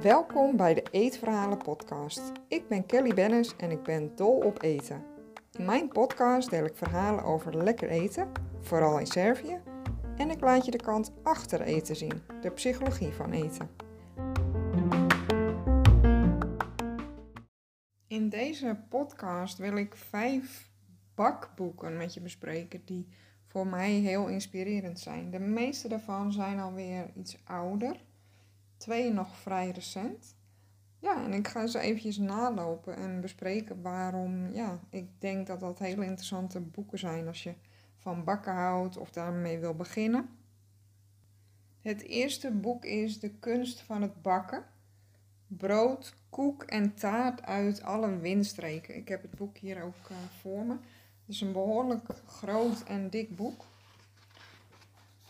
Welkom bij de Eetverhalen podcast. Ik ben Kelly Bennis en ik ben dol op eten. In mijn podcast deel ik verhalen over lekker eten, vooral in Servië, en ik laat je de kant achter eten zien, de psychologie van eten. In deze podcast wil ik vijf bakboeken met je bespreken die voor mij heel inspirerend zijn. De meeste daarvan zijn alweer iets ouder, twee nog vrij recent. Ja, en ik ga ze eventjes nalopen en bespreken waarom ja, ik denk dat dat hele interessante boeken zijn als je van bakken houdt of daarmee wil beginnen. Het eerste boek is De kunst van het bakken. Brood, koek en taart uit alle windstreken. Ik heb het boek hier ook uh, voor me. Het is een behoorlijk groot en dik boek.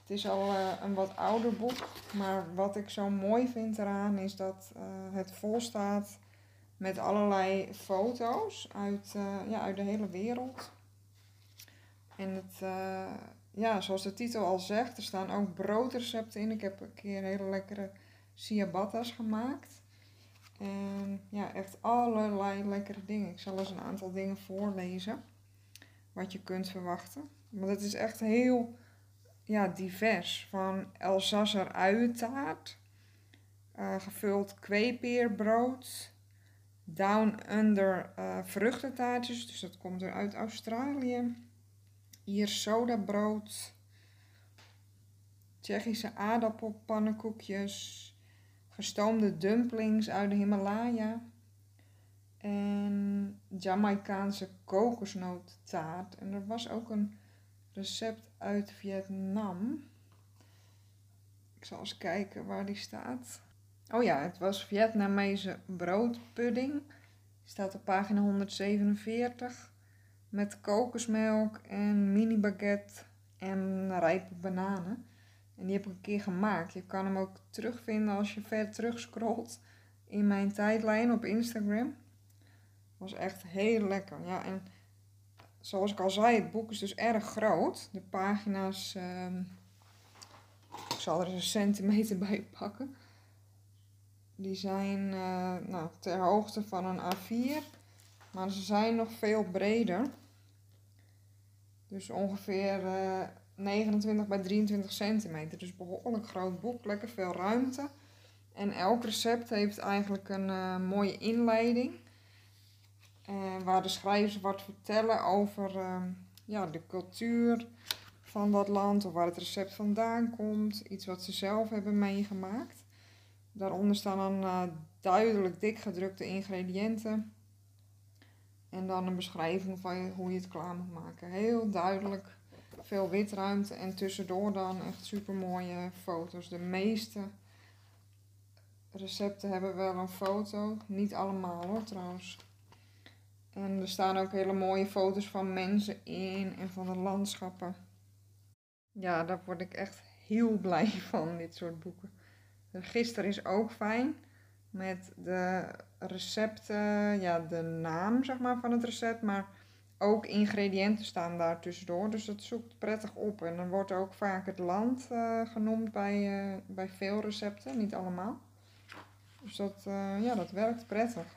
Het is al uh, een wat ouder boek, maar wat ik zo mooi vind eraan is dat uh, het vol staat met allerlei foto's uit, ja, uit de hele wereld. En het, ja, zoals de titel al zegt, er staan ook broodrecepten in. Ik heb een keer hele lekkere ciabatta's gemaakt. En ja, echt allerlei lekkere dingen. Ik zal eens een aantal dingen voorlezen. Wat je kunt verwachten. Want het is echt heel ja, divers. Van Elsasser uientaart. Uh, gevuld kweepeerbrood. Down Under uh, vruchtentaartjes. Dus dat komt er uit Australië. Hier sodabrood. Tsjechische aardappelpannenkoekjes gestoomde dumplings uit de Himalaya. En Jamaicaanse kokosnoottaart. En er was ook een recept uit Vietnam. Ik zal eens kijken waar die staat. Oh ja, het was Vietnamese broodpudding. Die staat op pagina 147. Met kokosmelk en mini baguette en rijpe bananen. En die heb ik een keer gemaakt. Je kan hem ook terugvinden als je ver terug scrolt in mijn tijdlijn op Instagram. Was echt heel lekker. Ja, en zoals ik al zei, het boek is dus erg groot. De pagina's, uh, ik zal er een centimeter bij pakken. Die zijn uh, nou, ter hoogte van een A4, maar ze zijn nog veel breder. Dus ongeveer uh, 29 bij 23 centimeter. Dus behoorlijk groot boek, lekker veel ruimte. En elk recept heeft eigenlijk een uh, mooie inleiding. Uh, waar de schrijvers wat vertellen over uh, ja, de cultuur van dat land. Of waar het recept vandaan komt. Iets wat ze zelf hebben meegemaakt. Daaronder staan dan duidelijk dik gedrukte ingrediënten. En dan een beschrijving van hoe je het klaar moet maken. Heel duidelijk veel witruimte en tussendoor dan echt super mooie foto's. De meeste recepten hebben wel een foto. Niet allemaal hoor trouwens. En er staan ook hele mooie foto's van mensen in en van de landschappen. Ja, daar word ik echt heel blij van, dit soort boeken. Gisteren is ook fijn met de recepten, ja, de naam zeg maar van het recept, maar ook ingrediënten staan daar tussendoor. Dus dat zoekt prettig op. En dan wordt ook vaak het land uh, genoemd bij, uh, bij veel recepten, niet allemaal. Dus dat, uh, ja, dat werkt prettig.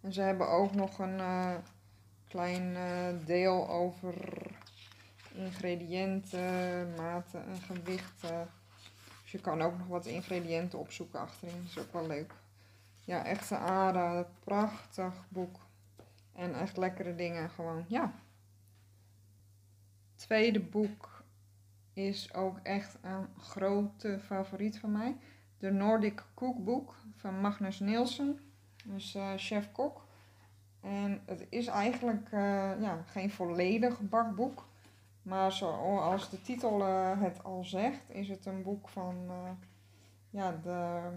En ze hebben ook nog een klein deel over ingrediënten, maten en gewichten. Dus je kan ook nog wat ingrediënten opzoeken achterin. Dat is ook wel leuk. Ja, echt een aanrader. Prachtig boek. En echt lekkere dingen gewoon, ja. Tweede boek is ook echt een grote favoriet van mij. De Nordic Cookbook van Magnus Nielsen. Dus uh, chef-kok. En het is eigenlijk uh, ja, geen volledig bakboek. Maar zoals de titel uh, het al zegt, is het een boek van ja, de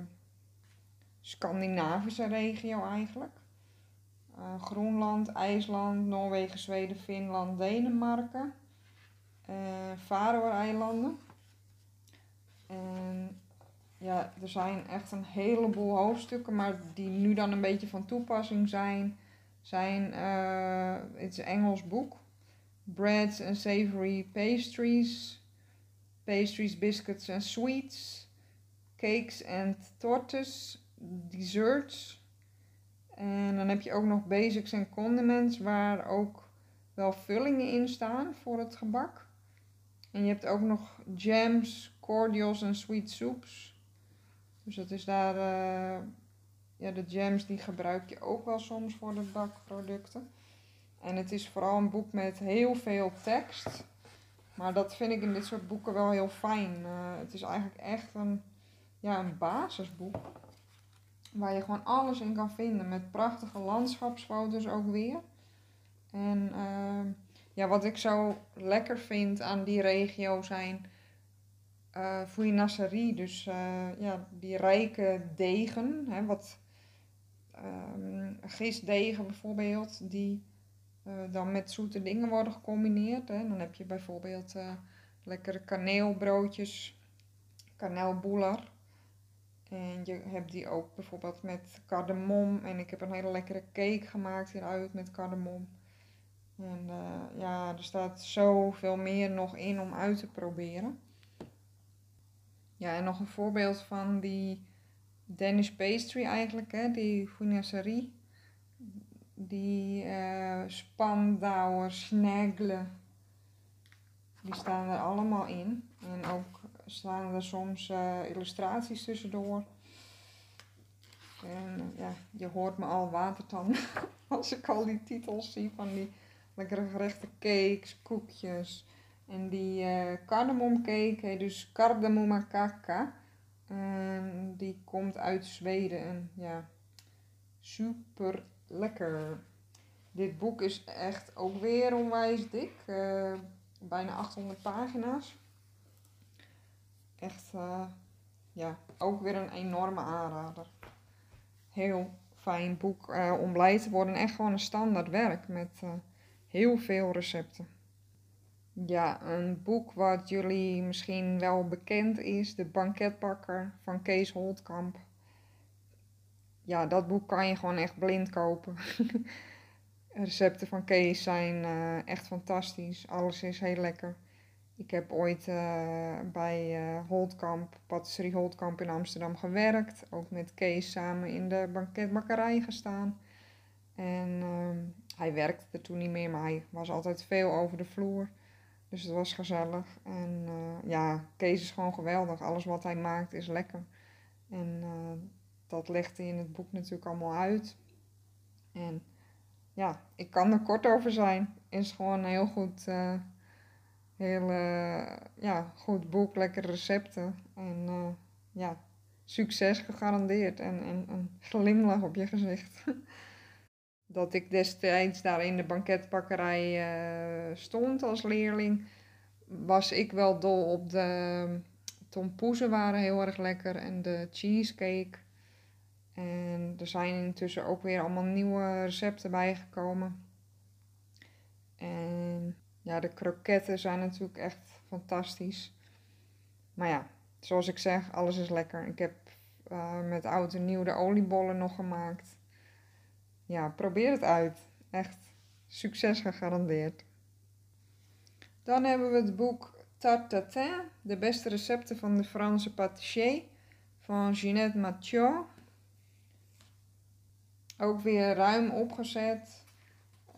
Scandinavische regio eigenlijk. Groenland, IJsland, Noorwegen, Zweden, Finland, Denemarken, Faroe-eilanden. En ja, er zijn echt een heleboel hoofdstukken, maar die nu dan een beetje van toepassing zijn, zijn uh, het is een Engels boek. Breads and Savory Pastries, pastries, biscuits en sweets, cakes en tortes, desserts. En dan heb je ook nog basics en condiments waar ook wel vullingen in staan voor het gebak. En je hebt ook nog jams, cordials en sweet soups. Dus dat is daar, uh, ja, de jams die gebruik je ook wel soms voor de bakproducten. En het is vooral een boek met heel veel tekst. Maar dat vind ik in dit soort boeken wel heel fijn. Uh, het is eigenlijk echt een, ja, een basisboek. Waar je gewoon alles in kan vinden. Met prachtige landschapsfoto's ook weer. En uh, ja, wat ik zo lekker vind aan die regio zijn uh, fouinasserie. Dus uh, ja, die rijke degen. Hè, wat um, gistdegen bijvoorbeeld. Die uh, dan met zoete dingen worden gecombineerd. Hè. Dan heb je bijvoorbeeld lekkere kaneelbroodjes. Kaneelboeler. En je hebt die ook bijvoorbeeld met cardamom. En ik heb een hele lekkere cake gemaakt hieruit met cardamom. En ja, er staat zoveel meer nog in om uit te proberen. Ja, en nog een voorbeeld van die Danish pastry eigenlijk, hè, die fouinasserie. Die uh, spandauer, snegelen, die staan er allemaal in. En ook staan er soms uh, illustraties tussendoor. En ja, je hoort me al watertanden als ik al die titels zie van die lekkere gerechten, cakes, koekjes. En die uh, cardamomcake heet dus cardamomakaka. En die komt uit Zweden en ja, super lekker. Dit boek is echt ook weer onwijs dik. Uh, bijna 800 pagina's. Echt, uh, ja, ook weer een enorme aanrader. Heel fijn boek om blij te worden. Echt gewoon een standaard werk met heel veel recepten. Ja, een boek wat jullie misschien wel bekend is, De Banketbakker van Kees Holtkamp. Ja, dat boek kan je gewoon echt blind kopen. Recepten van Kees zijn uh, echt fantastisch. Alles is heel lekker. Ik heb ooit uh, bij uh, Holtkamp, Patisserie Holtkamp in Amsterdam gewerkt. Ook met Kees samen in de banketbakkerij gestaan. En ehm, hij werkte er toen niet meer, maar hij was altijd veel over de vloer. Dus het was gezellig. En uh, ja, Kees is gewoon geweldig. Alles wat hij maakt is lekker. En uh, dat legt hij in het boek natuurlijk allemaal uit. En ja, ik kan er kort over zijn. Is gewoon een heel goed, uh, ja, goed boek, lekkere recepten. En ja, succes gegarandeerd. En, en een glimlach op je gezicht. dat ik destijds daar in de banketbakkerij uh, stond als leerling, was ik wel dol op de tompoezen waren heel erg lekker en de cheesecake. En er zijn intussen ook weer allemaal nieuwe recepten bijgekomen. En ja, de kroketten zijn natuurlijk echt fantastisch. Maar ja, zoals ik zeg, alles is lekker. Ik heb uh, met oud en nieuw de oliebollen nog gemaakt ja, probeer het uit. Echt succes gegarandeerd. Dan hebben we het boek Tarte Tatin, de beste recepten van de Franse patissier van Ginette Mathieu. Ook weer ruim opgezet.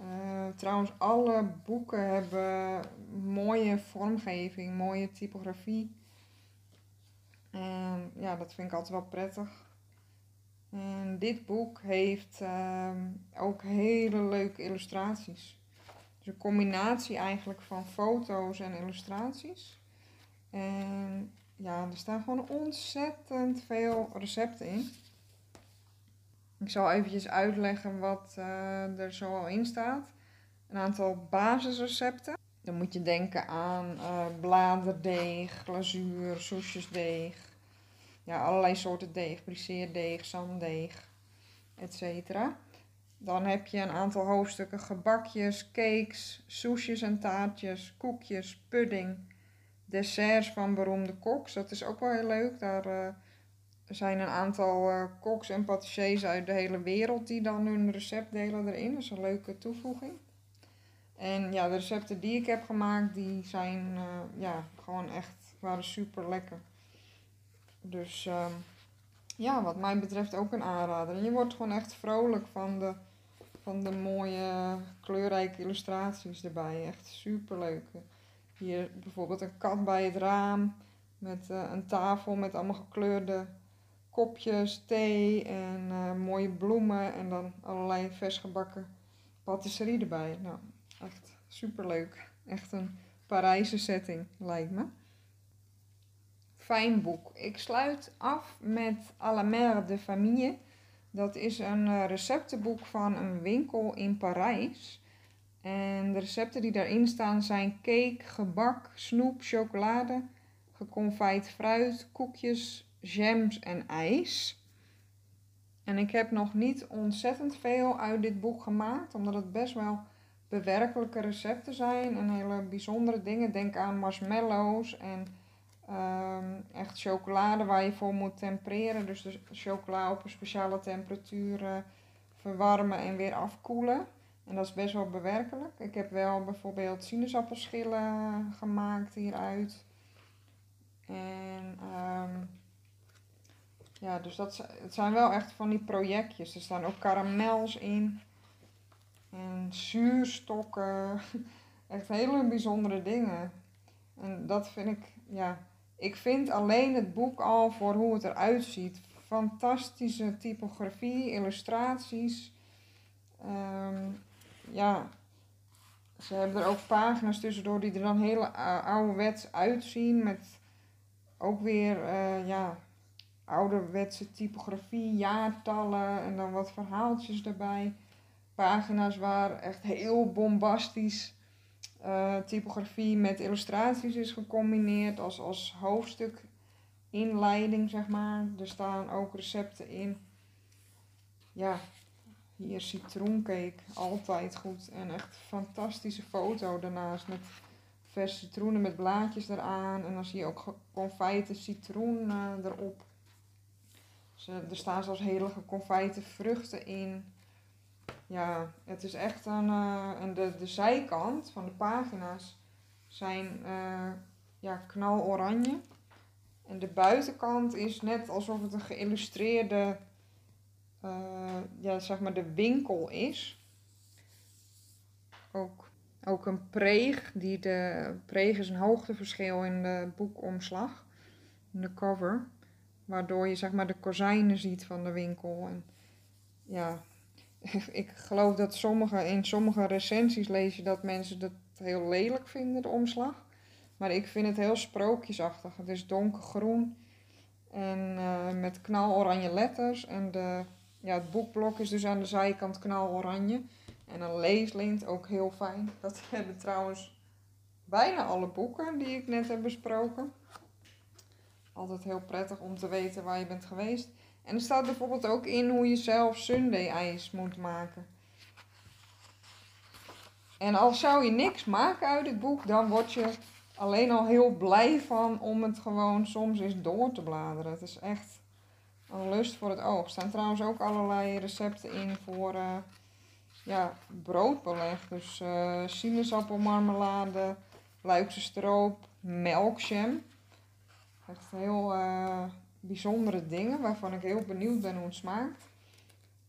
Uh, trouwens, alle boeken hebben mooie vormgeving, mooie typografie. En ja, dat vind ik altijd wel prettig. En dit boek heeft uh, ook hele leuke illustraties. Dus een combinatie eigenlijk van foto's en illustraties. En ja, er staan gewoon ontzettend veel recepten in. Ik zal eventjes uitleggen wat uh, er zo in staat. Een aantal basisrecepten. Dan moet je denken aan uh, bladerdeeg, glazuur, soesjesdeeg, ja, allerlei soorten deeg, briseerdeeg, zanddeeg, etc. Dan heb je een aantal hoofdstukken gebakjes, cakes, soesjes en taartjes, koekjes, pudding, desserts van beroemde koks. Dat is ook wel heel leuk. Daar uh, zijn een aantal uh, koks en patissiers uit de hele wereld die dan hun recept delen erin. Dat is een leuke toevoeging. En ja, de recepten die ik heb gemaakt, die zijn uh, ja, gewoon echt, waren super lekker. Dus um, ja, wat mij betreft ook een aanrader. En je wordt gewoon echt vrolijk van de, van de mooie kleurrijke illustraties erbij. Echt super leuk. Hier bijvoorbeeld een kat bij het raam met uh, een tafel met allemaal gekleurde kopjes thee en uh, mooie bloemen en dan allerlei versgebakken patisserie erbij. Nou, echt super leuk. Echt een Parijse setting, lijkt me. Fijn boek. Ik sluit af met À la de famille. Dat is een uh, receptenboek van een winkel in Parijs. En de recepten die daarin staan zijn cake, gebak, snoep, chocolade, geconfijt fruit, koekjes, jams en ijs. En ik heb nog niet ontzettend veel uit dit boek gemaakt, omdat het best wel bewerkelijke recepten zijn en hele bijzondere dingen. Denk aan marshmallows en um, echt chocolade waar je voor moet tempereren. Dus de chocola op een speciale temperatuur verwarmen en weer afkoelen. En dat is best wel bewerkelijk. Ik heb wel bijvoorbeeld sinaasappelschillen gemaakt hieruit. En um, ja, dus dat het zijn wel echt van die projectjes. Er staan ook karamels in. En zuurstokken. Echt hele bijzondere dingen. En dat vind ik, ja. Ik vind alleen het boek al voor hoe het eruit ziet. Fantastische typografie, illustraties. Um, ja, ze hebben er ook pagina's tussendoor die er dan heel ouderwets uitzien. Met ook weer, uh, ja, ouderwetse typografie, jaartallen en dan wat verhaaltjes erbij. Pagina's waar echt heel bombastisch uh, typografie met illustraties is gecombineerd als, als hoofdstuk inleiding, zeg maar. Er staan ook recepten in. Ja, hier citroencake, altijd goed. En echt fantastische foto daarnaast met verse citroenen met blaadjes eraan. En dan zie je ook confijte citroen uh, erop. Er staan zelfs hele geconfijte vruchten in. Ja, het is echt een. Uh, en de, de zijkant van de pagina's zijn uh, ja, knaloranje. En de buitenkant is net alsof het een geïllustreerde. Uh, ja, zeg maar de winkel is. Ook, ook een preeg. Die de preeg is een hoogteverschil in de boekomslag. In de cover. Waardoor je zeg maar de kozijnen ziet van de winkel. En ja, ik geloof dat sommige, in sommige recensies lees je dat mensen dat heel lelijk vinden, de omslag. Maar ik vind het heel sprookjesachtig. Het is donkergroen en uh, met knaloranje letters. En de, ja, het boekblok is dus aan de zijkant knaloranje. En een leeslint, ook heel fijn. Dat hebben trouwens bijna alle boeken die ik net heb besproken. Altijd heel prettig om te weten waar je bent geweest. En er staat bijvoorbeeld ook in hoe je zelf Sunday ijs moet maken. En al zou je niks maken uit het boek, dan word je alleen al heel blij van om het gewoon soms eens door te bladeren. Het is echt een lust voor het oog. Er staan trouwens ook allerlei recepten in voor uh, ja, broodbeleg. Dus uh, sinaasappelmarmelade, luikse stroop, melkjam. Echt heel uh, bijzondere dingen waarvan ik heel benieuwd ben hoe het smaakt.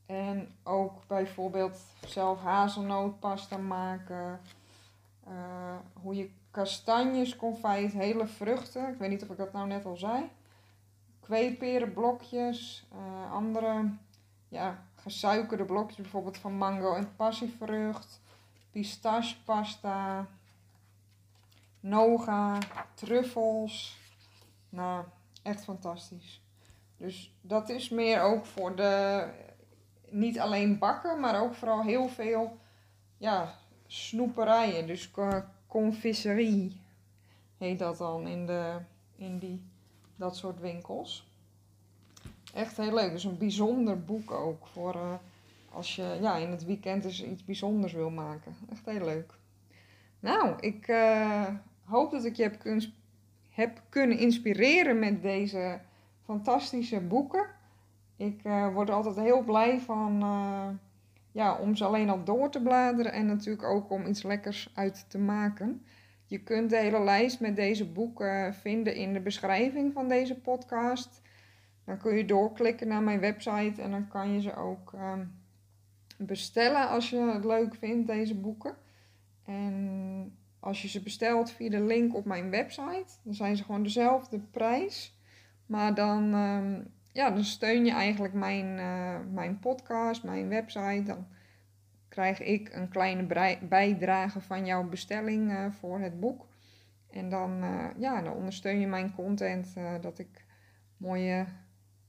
En ook bijvoorbeeld zelf hazelnootpasta maken. Uh, hoe je kastanjes confijt, hele vruchten. Ik weet niet of ik dat nou net al zei. Kweeperenblokjes, uh, andere ja, gesuikerde blokjes, bijvoorbeeld van mango en passievrucht. Pistachepasta, noga, truffels. Nou, echt fantastisch. Dus dat is meer ook voor de, niet alleen bakken, maar ook vooral heel veel, ja, snoeperijen. Dus confiserie heet dat dan in, de, in die, dat soort winkels. Echt heel leuk. Dus een bijzonder boek ook voor uh, als je ja, in het weekend iets bijzonders wil maken. Echt heel leuk. Nou, ik uh, hoop dat ik je heb kunnen heb kunnen inspireren met deze fantastische boeken. Ik uh, word altijd heel blij van uh, ja, om ze alleen al door te bladeren en natuurlijk ook om iets lekkers uit te maken. Je kunt de hele lijst met deze boeken vinden in de beschrijving van deze podcast. Dan kun je doorklikken naar mijn website en dan kan je ze ook ehm, bestellen als je het leuk vindt, deze boeken. En als je ze bestelt via de link op mijn website, dan zijn ze gewoon dezelfde prijs. Maar dan, ehm, ja, dan steun je eigenlijk mijn, uh, mijn podcast, mijn website. Dan krijg ik een kleine bijdrage van jouw bestelling uh, voor het boek. En dan, uh, ja, dan ondersteun je mijn content, dat ik mooie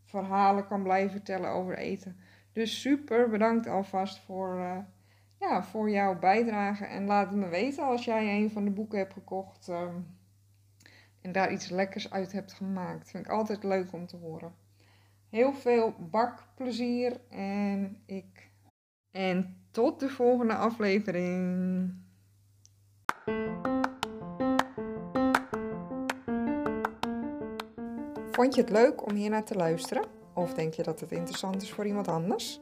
verhalen kan blijven vertellen over eten. Dus super bedankt alvast voor, ja, voor jouw bijdrage. En laat het me weten als jij een van de boeken hebt gekocht um, en daar iets lekkers uit hebt gemaakt. Vind ik altijd leuk om te horen. Heel veel bakplezier en ik. En tot de volgende aflevering. Vond je het leuk om hier naar te luisteren? Of denk je dat het interessant is voor iemand anders?